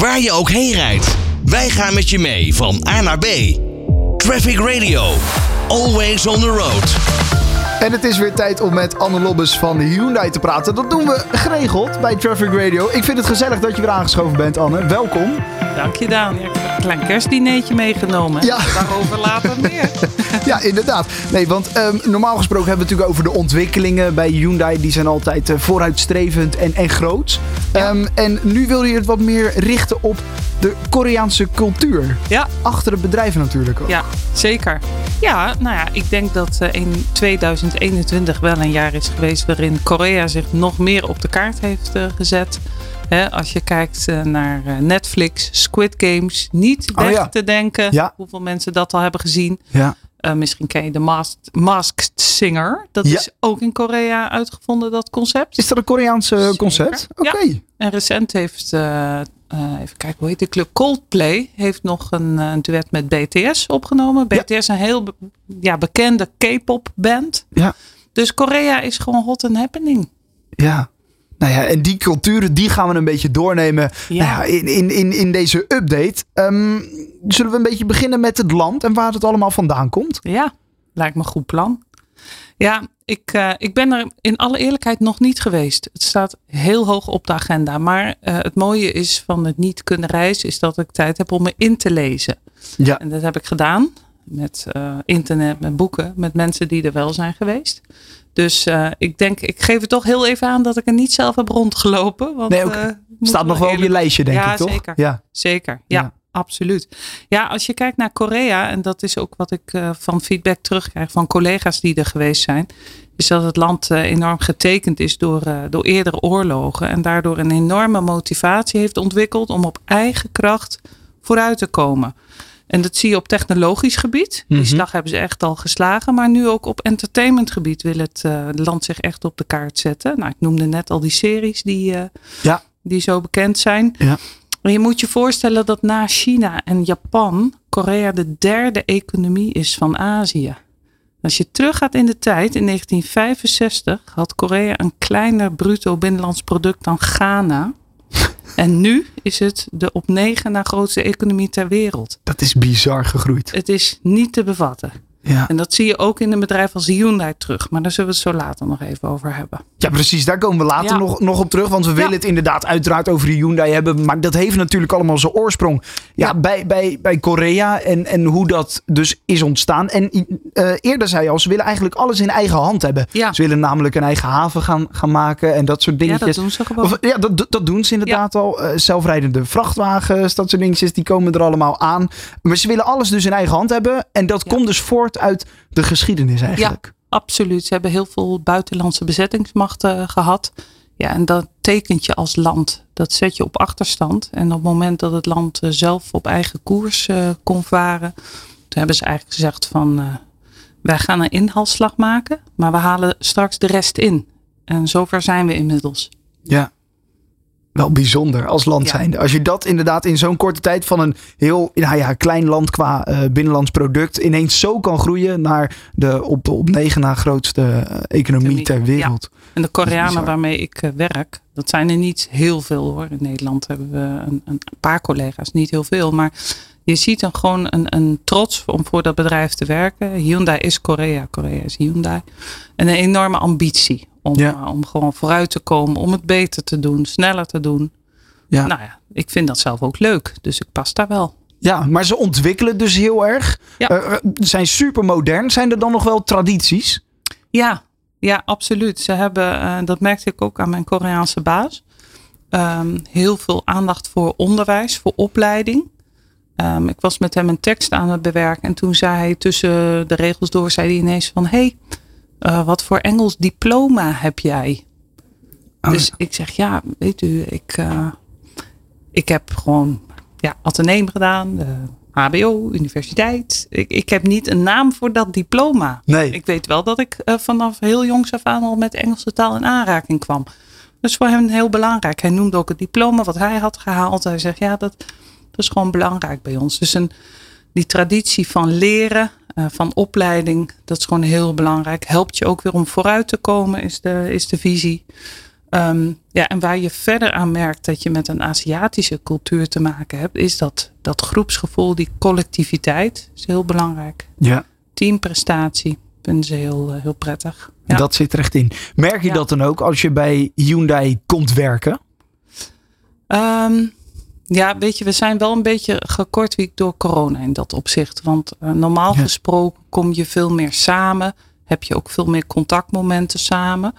Waar je ook heen rijdt, wij gaan met je mee van A naar B. Traffic Radio. Always on the road. En het is weer tijd om met Anne Lobbes van Hyundai te praten. Dat doen we geregeld bij Traffic Radio. Ik vind het gezellig dat je weer aangeschoven bent, Anne. Welkom. Dank je, Daan. Ja, ik heb een klein kerstdineetje meegenomen. Ja. Daarover later meer. Ja, inderdaad. Nee, want ehm, normaal gesproken hebben we het natuurlijk over de ontwikkelingen bij Hyundai. Die zijn altijd eh, vooruitstrevend en, en groot. Ehm, en nu wil je het wat meer richten op de Koreaanse cultuur. Ja, Achter het bedrijf natuurlijk ook. ja, zeker. Ja, nou ja, ik denk dat eh, in 2021 wel een jaar is geweest waarin Korea zich nog meer op de kaart heeft eh, gezet. Als je kijkt eh, naar Netflix, Squid Games, niet Oh weg ja. te denken Ja. hoeveel mensen dat al hebben gezien. Ja. Eh, misschien ken je de Masked, Masked Singer. Dat Ja. is ook in Korea uitgevonden, dat concept. Is dat een Koreaanse Zeker. concept? Oké. Ja. En recent heeft, eh, eh, even kijken, hoe heet de club? Coldplay heeft nog een, eh, een duet met BTS opgenomen. Ja. BTS is een heel ja, bekende K-pop band. Ja. Dus Korea is gewoon hot and happening. Ja. Nou ja, en die culturen die gaan we een beetje doornemen Ja. Nou ja, in, in, in, in deze update. Ehm, zullen we een beetje beginnen met het land en waar het allemaal vandaan komt? Ja, lijkt me een goed plan. Ja, ik, eh, ik ben er in alle eerlijkheid nog niet geweest. Het staat heel hoog op de agenda. Maar eh, het mooie is van het niet kunnen reizen, is dat ik tijd heb om me in te lezen. Ja. En dat heb ik gedaan met eh, internet, met boeken, met mensen die er wel zijn geweest. Dus eh, ik denk, ik geef het toch heel even aan dat ik er niet zelf heb rondgelopen. Want, Nee, eh, Staat nog wel op je lijstje, denk Ja, ik, toch? zeker. Ja. Zeker, ja, Ja. absoluut. Ja, als je kijkt naar Korea, en dat is ook wat ik eh, van feedback terugkrijg van collega's die er geweest zijn, is dat het land enorm getekend is door, door eerdere oorlogen en daardoor een enorme motivatie heeft ontwikkeld om op eigen kracht vooruit te komen. En dat zie je op technologisch gebied. Die Mhm. slag hebben ze echt al geslagen. Maar nu ook op entertainmentgebied wil het eh, land zich echt op de kaart zetten. Nou, ik noemde net al die series die, eh, Ja. die zo bekend zijn. Ja. Maar je moet je voorstellen dat na China en Japan Korea de derde economie is van Azië. Als je teruggaat in de tijd, in 1965 had Korea een kleiner bruto binnenlands product dan Ghana. En nu is het de op negen na grootste economie ter wereld. Dat is bizar gegroeid. Het is niet te bevatten. Ja. En dat zie je ook in een bedrijf als Hyundai terug. Maar daar zullen we het zo later nog even over hebben. ja, precies. Daar komen we later Ja. nog, nog op terug. Want we willen Ja. het inderdaad uiteraard over Hyundai hebben. Maar dat heeft natuurlijk allemaal zijn oorsprong. Ja, Ja. Bij, bij, bij Korea en, en hoe dat dus is ontstaan. En eh, eerder zei je al, ze willen eigenlijk alles in eigen hand hebben. Ja. Ze willen namelijk een eigen haven gaan, gaan maken en dat soort Ja, dingetjes. dat doen ze gewoon. Of, ja, dat, dat doen ze inderdaad al. Eh, zelfrijdende vrachtwagens, dat soort dingetjes, die komen er allemaal aan. Maar ze willen alles dus in eigen hand hebben. En dat Ja. komt dus voort uit de geschiedenis eigenlijk. Absoluut. Ze hebben heel veel buitenlandse bezettingsmachten gehad. Ja, en dat tekent je als land. Dat zet je op achterstand. En op het moment dat het land eh, zelf op eigen koers eh, kon varen, toen hebben ze eigenlijk gezegd van eh, wij gaan een inhaalslag maken, maar we halen straks de rest in. En zover zijn we inmiddels. Ja. Wel bijzonder als land Ja. zijnde. Als je dat inderdaad in zo'n korte tijd van een heel nou ja, klein land qua eh, binnenlands product ineens zo kan groeien naar de op, op negen na grootste eh, economie Economie, ter wereld. En de Koreanen waarmee ik eh, werk, dat zijn er niet heel veel hoor. In Nederland hebben we een, een paar collega's, niet heel veel. Maar je ziet dan gewoon een, een trots om voor dat bedrijf te werken. Hyundai is Korea, Korea is Hyundai. En een enorme ambitie om, Ja. eh, om gewoon vooruit te komen, om het beter te doen, sneller te doen. Ja. Nou ja, ik vind dat zelf ook leuk, dus ik pas daar wel. Ja, maar ze ontwikkelen dus heel erg. Ja. Eh, eh, zijn super modern. Zijn er dan nog wel tradities? Ja, ja, absoluut. Ze hebben, dat merkte ik ook aan mijn Koreaanse baas, ehm, heel veel aandacht voor onderwijs, voor opleiding. Ehm, ik was met hem een tekst aan het bewerken en toen zei hij tussen de regels door, zei hij ineens van, hé, hey, eh, wat voor Engels diploma heb jij? Oh, dus ik zeg, ja, weet u, ik, eh, ik heb gewoon ja, ateneem gedaan, de HBO, universiteit. Ik, ik heb niet een naam voor dat diploma. Nee. Ik weet wel dat ik eh, vanaf heel jongs af aan al met Engelse taal in aanraking kwam. Dat is voor hem heel belangrijk. Hij noemde ook het diploma wat hij had gehaald. Hij zegt, ja, dat, dat is gewoon belangrijk bij ons. Dus een, die traditie van leren, van opleiding, dat is gewoon heel belangrijk. Helpt je ook weer om vooruit te komen, is de, is de visie. Ehm, ja, en waar je verder aan merkt dat je met een Aziatische cultuur te maken hebt, is dat, dat groepsgevoel, die collectiviteit, is heel belangrijk. Ja. Teamprestatie vinden ze heel, eh, heel prettig. Ja. Dat zit er echt in. Merk je Ja. dat dan ook als je bij Hyundai komt werken? Ehm, ja, weet je, we zijn wel een beetje gekortwiekt door corona in dat opzicht. Want eh, normaal Ja. gesproken kom je veel meer samen. Heb je ook veel meer contactmomenten samen.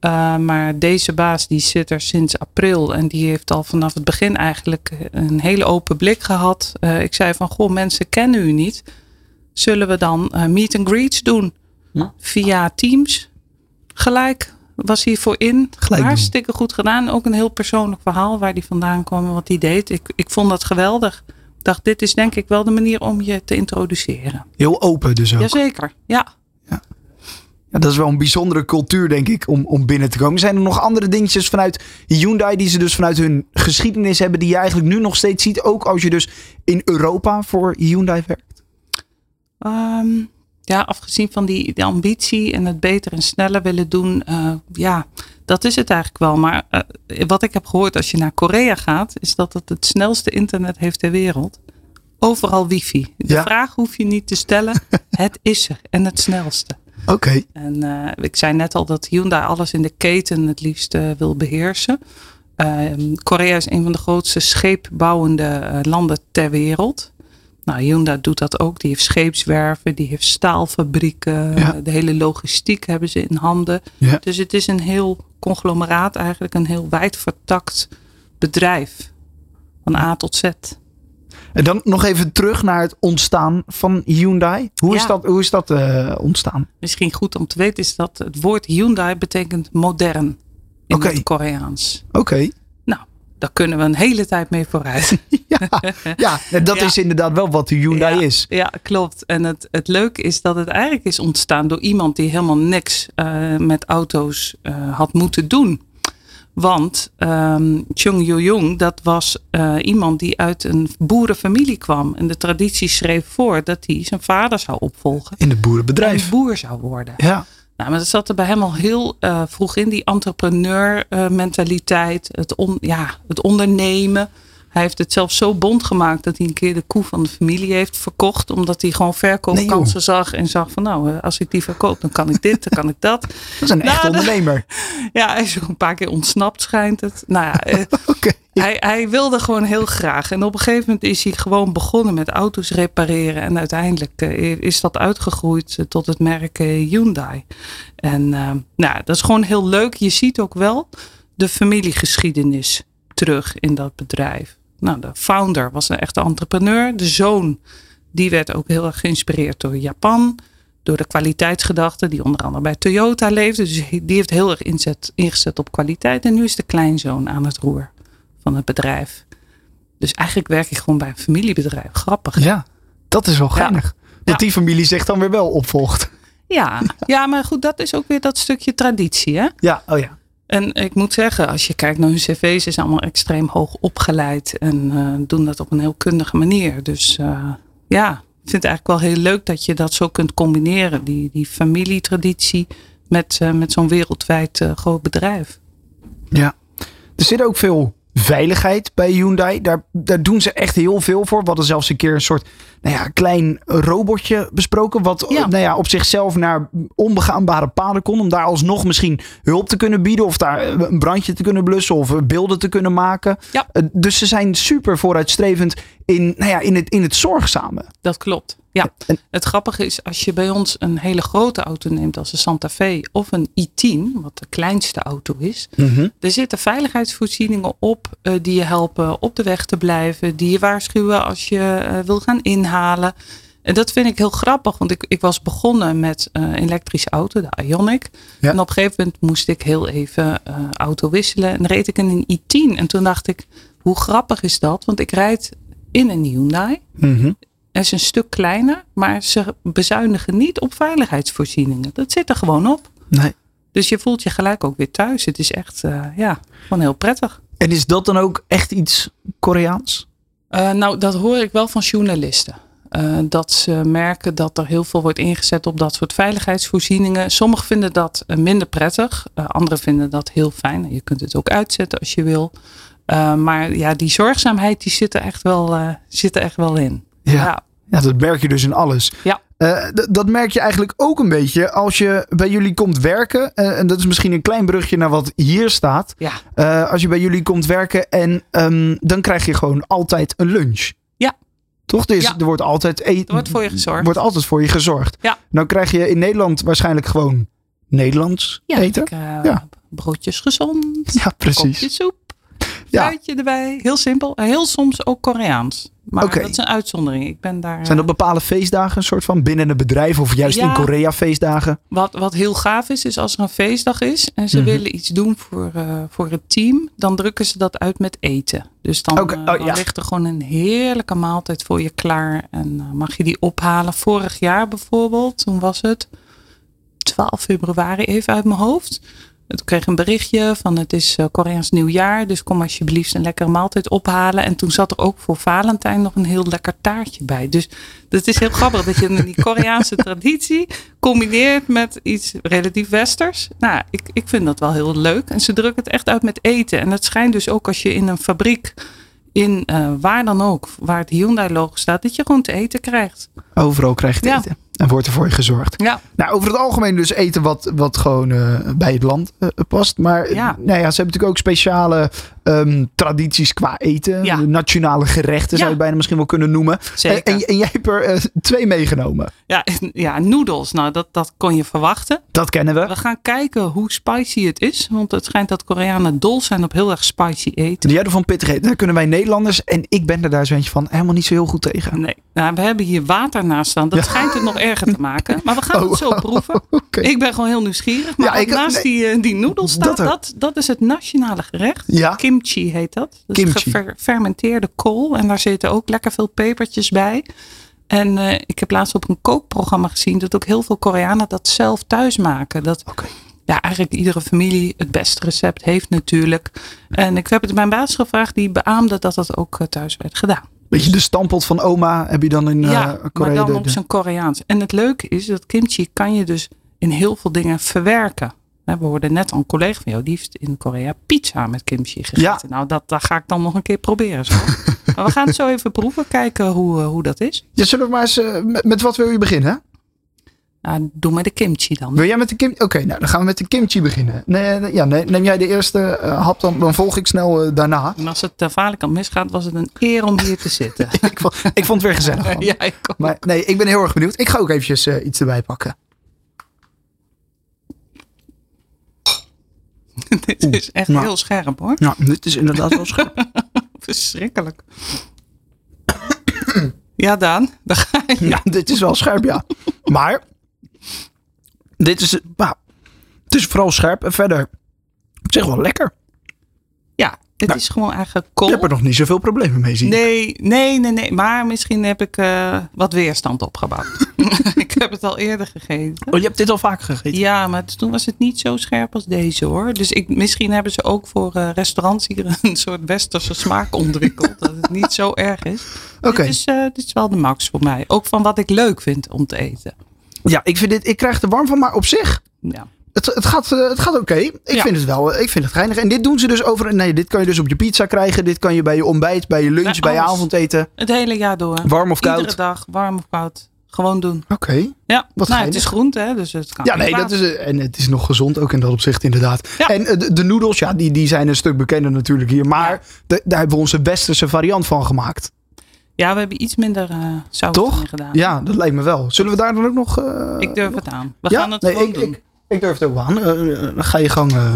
Uh, maar deze baas die zit er sinds april. En die heeft al vanaf het begin eigenlijk een hele open blik gehad. Uh, ik zei van, goh, mensen kennen u niet. Zullen we dan meet and greets doen? Ja. Via Teams. Gelijk was hij voor in. Gelijk doen. Hartstikke goed gedaan. Ook een heel persoonlijk verhaal waar hij vandaan kwam en wat hij deed. Ik, ik vond dat geweldig. Ik dacht, dit is denk ik wel de manier om je te introduceren. Heel open dus ook. Jazeker, ja. Ja, dat is wel een bijzondere cultuur, denk ik, om, om binnen te komen. Zijn er nog andere dingetjes vanuit Hyundai die ze dus vanuit hun geschiedenis hebben, die je eigenlijk nu nog steeds ziet, ook als je dus in Europa voor Hyundai werkt? Um, ja, afgezien van die, ambitie en het beter en sneller willen doen, uh, ja, dat is het eigenlijk wel. Maar uh, wat ik heb gehoord als je naar Korea gaat, is dat het het snelste internet heeft ter wereld. Overal wifi. De Ja. vraag hoef je niet te stellen. het is er en het snelste. Oké. Okay. En uh, ik zei net al dat Hyundai alles in de keten het liefst wil beheersen. Uh, Korea is een van de grootste scheepbouwende landen ter wereld. Nou, Hyundai doet dat ook. Die heeft scheepswerven, die heeft staalfabrieken. Ja. De hele logistiek hebben ze in handen. Ja. Dus het is een heel conglomeraat, eigenlijk een heel wijd vertakt bedrijf. Van A tot Z. En dan nog even terug naar het ontstaan van Hyundai. Hoe is dat, hoe is dat uh, ontstaan? Misschien goed om te weten is dat het woord Hyundai betekent modern in het Koreaans. Oké. Okay. Daar kunnen we een hele tijd mee vooruit. ja, ja, dat Ja. is inderdaad wel wat de Hyundai ja, is. Ja, klopt. En het, het leuke is dat het eigenlijk is ontstaan door iemand die helemaal niks uh, met auto's uh, had moeten doen. Want um, Chung Yo-jong, dat was uh, iemand die uit een boerenfamilie kwam. En de traditie schreef voor dat hij zijn vader zou opvolgen. In het boerenbedrijf. En boer zou worden. Ja. Nou, maar dat zat er bij hem al heel uh, vroeg in, die entrepreneur uh, mentaliteit, het, on, ja, het ondernemen. Hij heeft het zelfs zo bond gemaakt dat hij een keer de koe van de familie heeft verkocht. Omdat hij gewoon verkoopkansen Nee, zag en zag van nou, uh, als ik die verkoop, dan kan ik dit, dan kan ik dat. Dat is een echt Nou, ondernemer. Ja, hij is ook een paar keer ontsnapt schijnt het. Nou ja, eh, hij, hij wilde gewoon heel graag. En op een gegeven moment is hij gewoon begonnen met auto's repareren. En uiteindelijk eh, is dat uitgegroeid eh, tot het merk eh, Hyundai. En eh, nou, dat is gewoon heel leuk. Je ziet ook wel de familiegeschiedenis terug in dat bedrijf. Nou, de founder was een echte entrepreneur. De zoon, die werd ook heel erg geïnspireerd door Japan. Door de kwaliteitsgedachte die onder andere bij Toyota leefde. Dus die heeft heel erg inzet, ingezet op kwaliteit. En nu is de kleinzoon aan het roer van het bedrijf. Dus eigenlijk werk ik gewoon bij een familiebedrijf. Grappig. Ja, dat is wel geinig. Dat die familie zich dan weer wel opvolgt. Ja, ja, maar goed, dat is ook weer dat stukje traditie. Hè? Ja, oh ja. En ik moet zeggen, als je kijkt naar hun cv's, ze zijn allemaal extreem hoog opgeleid. En eh, doen dat op een heel kundige manier. Dus uh, ja, ik vind het eigenlijk wel heel leuk dat je dat zo kunt combineren. Die, die familietraditie met, uh, met zo'n wereldwijd groot bedrijf. Ja. Er zit ook veel veiligheid bij Hyundai. Daar, daar doen ze echt heel veel voor. We hadden zelfs een keer een soort nou ja, klein robotje besproken. Wat Ja. Nou ja, op zichzelf naar onbegaanbare paden kon. Om daar alsnog misschien hulp te kunnen bieden. Of daar een brandje te kunnen blussen. Of beelden te kunnen maken. Ja. Uh, Dus ze zijn super vooruitstrevend in, nou ja, in, het, in het zorgzame. Dat klopt. Ja, En- het grappige is als je bij ons een hele grote auto neemt als een Santa Fe of een i10, wat de kleinste auto is, er zitten veiligheidsvoorzieningen op eh, die je helpen op de weg te blijven, die je waarschuwen als je eh, wil gaan inhalen. En dat vind ik heel grappig, want ik, ik was begonnen met eh, een elektrische auto, de Ioniq. Ja. En op een gegeven moment moest ik heel even eh, auto wisselen en reed ik in een i10. En toen dacht ik, hoe grappig is dat? Want ik rijd in een Hyundai. Mhm. Het is een stuk kleiner, maar ze bezuinigen niet op veiligheidsvoorzieningen. Dat zit er gewoon op. Nee. Dus je voelt je gelijk ook weer thuis. Het is echt, eh, ja, gewoon heel prettig. En is dat dan ook echt iets Koreaans? Uh, nou, dat hoor ik wel van journalisten. eh, dat ze merken dat er heel veel wordt ingezet op dat soort veiligheidsvoorzieningen. Sommigen vinden dat eh, minder prettig, uh, anderen vinden dat heel fijn. Je kunt het ook uitzetten als je wil. Uh, maar ja, die zorgzaamheid die zit er echt wel, zit er echt wel in. Ja. ja. Ja. dat merk je dus in alles. Ja. dat merk je eigenlijk ook een beetje als je bij jullie komt werken. en dat is misschien een klein brugje naar wat hier staat. Ja. als je bij jullie komt werken en um, dan krijg je gewoon altijd een lunch. Toch? Dus ja. er wordt altijd eten. Er wordt voor je gezorgd. wordt altijd voor je gezorgd. Ja. Nou krijg je in Nederland waarschijnlijk gewoon Nederlands ja, eten. Ik, ja. Broodjes gezond. Ja, precies. Kopje soep. Fruitje erbij. Heel simpel. Heel soms ook Koreaans. Maar okay. dat is een uitzondering. Ik ben daar. Zijn er bepaalde feestdagen, een soort van binnen een bedrijf of juist ja, in Korea feestdagen? Wat, wat heel gaaf is, is als er een feestdag is en ze Mhm. willen iets doen voor, uh, voor het team, dan drukken ze dat uit met eten. Dus dan, uh, oh, dan ja. ligt er gewoon een heerlijke maaltijd voor je klaar. En uh, mag je die ophalen. Vorig jaar bijvoorbeeld, toen was het 12 februari even uit mijn hoofd. Toen kreeg ik een berichtje van het is uh, Koreaans nieuwjaar, dus kom alsjeblieft een lekkere maaltijd ophalen. En toen zat er ook voor Valentijn nog een heel lekker taartje bij. Dus dat is heel grappig dat je die Koreaanse traditie combineert met iets relatief westers. Nou, ik, ik vind dat wel heel leuk. En ze drukken het echt uit met eten. En het schijnt dus ook als je in een fabriek, in uh, waar dan ook, waar het Hyundai-logo staat, dat je gewoon te eten krijgt. Overal krijg je Ja. eten. En wordt er voor je gezorgd. Ja, Nou, over het algemeen dus eten wat, wat gewoon eh, bij het land eh, past. Maar Ja. nou ja, ze hebben natuurlijk ook speciale ehm, tradities qua eten. Ja. Nationale gerechten zou je bijna misschien wel kunnen noemen. zeker. En, en, en jij hebt er eh, twee meegenomen. Ja, ja noedels. Nou, dat, dat kon je verwachten. Dat kennen we. We gaan kijken hoe spicy het is. Want het schijnt dat Koreanen dol zijn op heel erg spicy eten. Die hadden van pittig eten. Daar kunnen wij Nederlanders, en ik ben er daar zo eentje van, helemaal niet zo heel goed tegen. Nee, nou, we hebben hier water naast staan. Dat schijnt het nog erger te maken. Maar we gaan Oh, het zo proeven. Oké. Ik ben gewoon heel nieuwsgierig. Maar ik- naast nee. die, eh, die noedels staat, Dat dat, dat, is het nationale gerecht. Ja, Kimchi heet dat. Dus Kimchi. gefermenteerde kool. En daar zitten ook lekker veel pepertjes bij. En eh, ik heb laatst op een kookprogramma gezien dat ook heel veel Koreanen dat zelf thuis maken. Dat ja, eigenlijk iedere familie het beste recept heeft natuurlijk. En ik heb het mijn baas gevraagd, die beaamde dat dat ook eh, thuis werd gedaan. Weet je, de stampot van oma heb je dan in eh, ja, Korea. maar dan op zijn Koreaans. En het leuke is dat kimchi kan je dus in heel veel dingen verwerken. We hoorden net al een collega van jou, die heeft in Korea pizza met kimchi gegeten. Nou, dat, dat ga ik dan nog een keer proberen. Zo. maar we gaan het zo even proeven, kijken hoe, eh, hoe dat is. Ja, zullen we maar eens, eh, met, met wat wil je beginnen? Nou, doe maar de kimchi dan. Wil jij met de kim? Oké, nou dan gaan we met de kimchi beginnen. Nee, ja, nee, neem jij de eerste eh, hap, dan, dan volg ik snel daarna. En als het ter kant misgaat, was het een eer om hier te zitten. ik, vond, ik vond het weer gezellig. man. ja, ik ook. Maar nee, ik ben heel erg benieuwd. Ik ga ook eventjes iets erbij pakken. Dit is echt nou. heel scherp hoor. Ja, dit is inderdaad wel scherp. Verschrikkelijk. ja, Daan, daar ga je. Ja, dit is wel scherp, ja. Maar, dit is, nou, het is vooral scherp en verder op zich wel lekker. Ja, dit Nou, is gewoon eigenlijk Ik kool. heb er nog niet zoveel problemen mee zien. Nee, nee, nee, nee. Maar misschien heb ik eh, wat weerstand opgebouwd. ik heb het al eerder gegeten. Oh, je hebt dit al vaker gegeten? Ja, maar toen was het niet zo scherp als deze hoor. Dus ik, misschien hebben ze ook voor eh, restaurants hier een soort westerse smaak ontwikkeld. dat het niet zo erg is. Oké. Dit, is, eh, dit is wel de max voor mij. Ook van wat ik leuk vind om te eten. Ja, ik vind dit, ik krijg er warm van, maar op zich, Ja. Het, het gaat, eh, het gaat oké. Ik Ja. vind het wel, eh, ik vind het geinig. En dit doen ze dus over, nee, dit kan je dus op je pizza krijgen. Dit kan je bij je ontbijt, bij je lunch, Bij bij je avondeten. Het hele jaar door. Warm of koud. Iedere dag, warm of koud. Gewoon doen. Oké. Ja, Wat nou, geinig. het is groente, hè, dus het kan. Ja, nee, dat is, eh, en het is nog gezond ook in dat opzicht inderdaad. Ja. En de, de noedels, ja, die, die zijn een stuk bekender natuurlijk hier. Maar de- daar hebben we onze westerse variant van gemaakt. Ja, we hebben iets minder eh zout Toch? gedaan. Ja, dat lijkt me wel. Zullen we daar dan ook nog... eh, Ik durf het aan. We ja? gaan het nee, gewoon ik, doen. ik, ik durf het ook wel aan. Eh, eh, ga je gang... eh,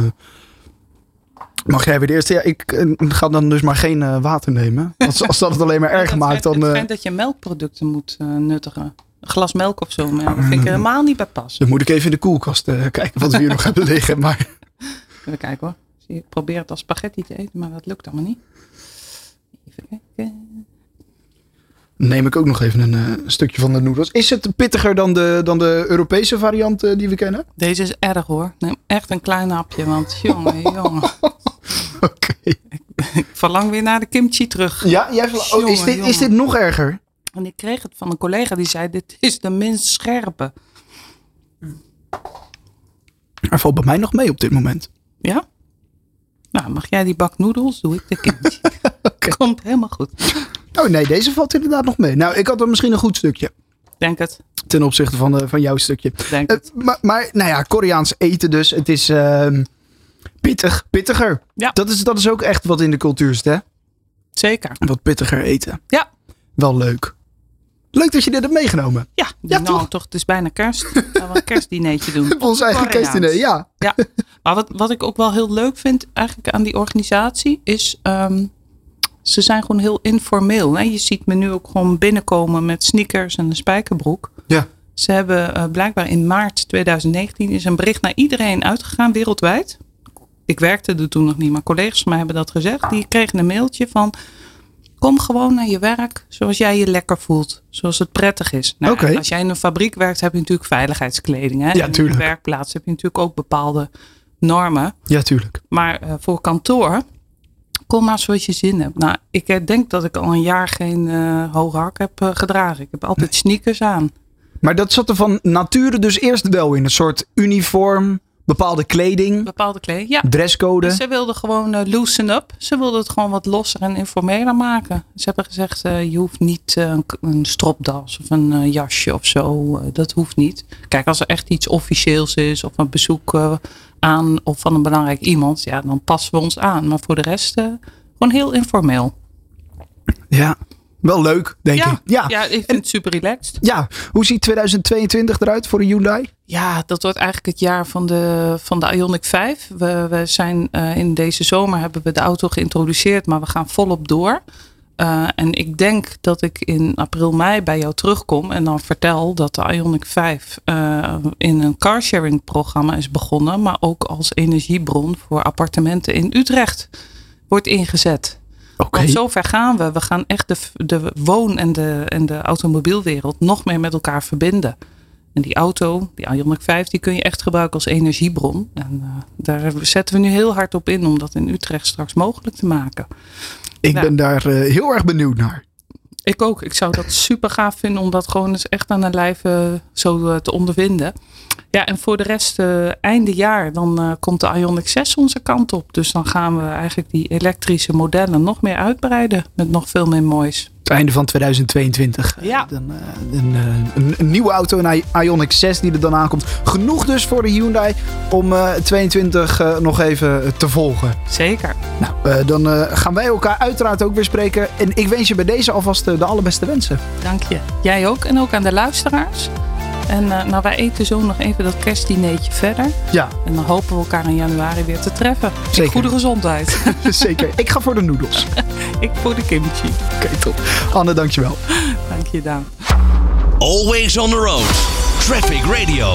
mag jij weer de eerste? Ja, ik ga dan dus maar geen water nemen. Als, als dat het alleen maar erg maakt, dan... Het schijnt dat je melkproducten moet nuttigen. Een glas melk of zo. Maar ja, dat vind ik er helemaal niet bij passen. dan moet ik even in de koelkast kijken wat we hier nog hebben liggen. Maar Even kijken hoor. Ik probeer het als spaghetti te eten, maar dat lukt allemaal niet. Even kijken. Neem ik ook nog even een eh, stukje van de noedels. Is het pittiger dan de, dan de Europese variant eh, die we kennen? Deze is erg hoor. Neem echt een klein hapje, want jongen, jongen. Oké. Ik verlang weer naar de kimchi terug. Ja, jij oh, is, Jongen, dit, is dit nog erger? En ik kreeg het van een collega die zei: Dit is de minst scherpe. Hij valt bij mij nog mee op dit moment. Ja? Nou, mag jij die bak noedels? Doe ik de kimchi. Komt helemaal goed. Oh nee, deze valt inderdaad nog mee. Nou, ik had er misschien een goed stukje. Denk het. Ten opzichte van, de, van jouw stukje. Denk Eh, het. maar, maar, nou ja, Koreaans eten dus. Het is ehm, pittig, pittiger. Ja. Dat is, dat is ook echt wat in de cultuur zit, hè? Zeker. Wat pittiger eten. Ja. Wel leuk. Leuk dat je dit hebt meegenomen. Ja, Ja, nou, toch? toch? Het is bijna kerst. Laten we een kerstdinertje doen. Ons eigen kerstdiner, ja. Ja, maar wat, wat ik ook wel heel leuk vind eigenlijk aan die organisatie is, ehm, ze zijn gewoon heel informeel. Hè? Je ziet me nu ook gewoon binnenkomen met sneakers en een spijkerbroek. Ja. Ze hebben eh, blijkbaar in maart 2019 is een bericht naar iedereen uitgegaan wereldwijd. Ik werkte er toen nog niet, maar collega's van mij hebben dat gezegd. Die kregen een mailtje van kom gewoon naar je werk zoals jij je lekker voelt. Zoals het prettig is. Nou. Als jij in een fabriek werkt heb je natuurlijk veiligheidskleding. Hè? Ja, En tuurlijk. Op werkplaats heb je natuurlijk ook bepaalde normen. Ja, tuurlijk. Maar eh, voor kantoor, kom maar zoals je zin hebt. Nou, ik eh, denk dat ik al een jaar geen eh hoge hak heb eh, gedragen. Ik heb altijd sneakers aan. Maar dat zat er van nature dus eerst wel in. Een soort uniform, bepaalde kleding, Bepaalde kleding. Ja. dresscode. Ze wilden gewoon loosen up. Ze wilden het gewoon wat losser en informeler maken. Ze hebben gezegd, je hoeft niet een, een stropdas of een jasje of zo. Dat hoeft niet. Kijk, als er echt iets officieels is of een bezoek aan of van een belangrijk iemand. Ja, dan passen we ons aan. Maar voor de rest eh, gewoon heel informeel. Ja, wel leuk, denk Ja, ik. Ja. ja, ik vind het super relaxed. Ja, hoe ziet 2022 eruit voor de Hyundai? Ja, dat wordt eigenlijk het jaar van de, van de Ioniq 5. We, we zijn eh, in deze zomer hebben we de auto geïntroduceerd, maar we gaan volop door. Eh, en ik denk dat ik in april, mei bij jou terugkom en dan vertel dat de Ioniq 5 eh, in een carsharing programma is begonnen, maar ook als energiebron voor appartementen in Utrecht wordt ingezet. Oké. Want zover gaan we. We gaan echt de, de woon- en de, en de automobielwereld nog meer met elkaar verbinden. En die auto, die Ioniq 5, die kun je echt gebruiken als energiebron. En eh, daar zetten we nu heel hard op in om dat in Utrecht straks mogelijk te maken. Ik Ja. ben daar eh, heel erg benieuwd naar. Ik ook. Ik zou dat super gaaf vinden om dat gewoon eens echt aan de lijf eh, zo eh, te ondervinden. Ja, en voor de rest, einde jaar, dan komt de Ioniq 6 onze kant op. Dus dan gaan we eigenlijk die elektrische modellen nog meer uitbreiden. Met nog veel meer moois. Het einde van 2022. Ja. Dan, eh, een, eh, een, een nieuwe auto, een I- Ioniq 6 die er dan aankomt. Genoeg dus voor de Hyundai om eh 22 eh, nog even te volgen. Zeker. Nou, dan gaan wij elkaar uiteraard ook weer spreken. En ik wens je bij deze alvast de allerbeste wensen. Dank je. Jij ook en ook aan de luisteraars. En eh, nou, wij eten zo nog even dat kerstdineetje verder. Ja, En dan hopen we elkaar in januari weer te treffen. In Zeker. goede gezondheid. zeker. Ik ga voor de noedels. Ik voor de kimchi. Oké, top. Anne, dankjewel. Dank je, Daan. Always on the road. Traffic Radio.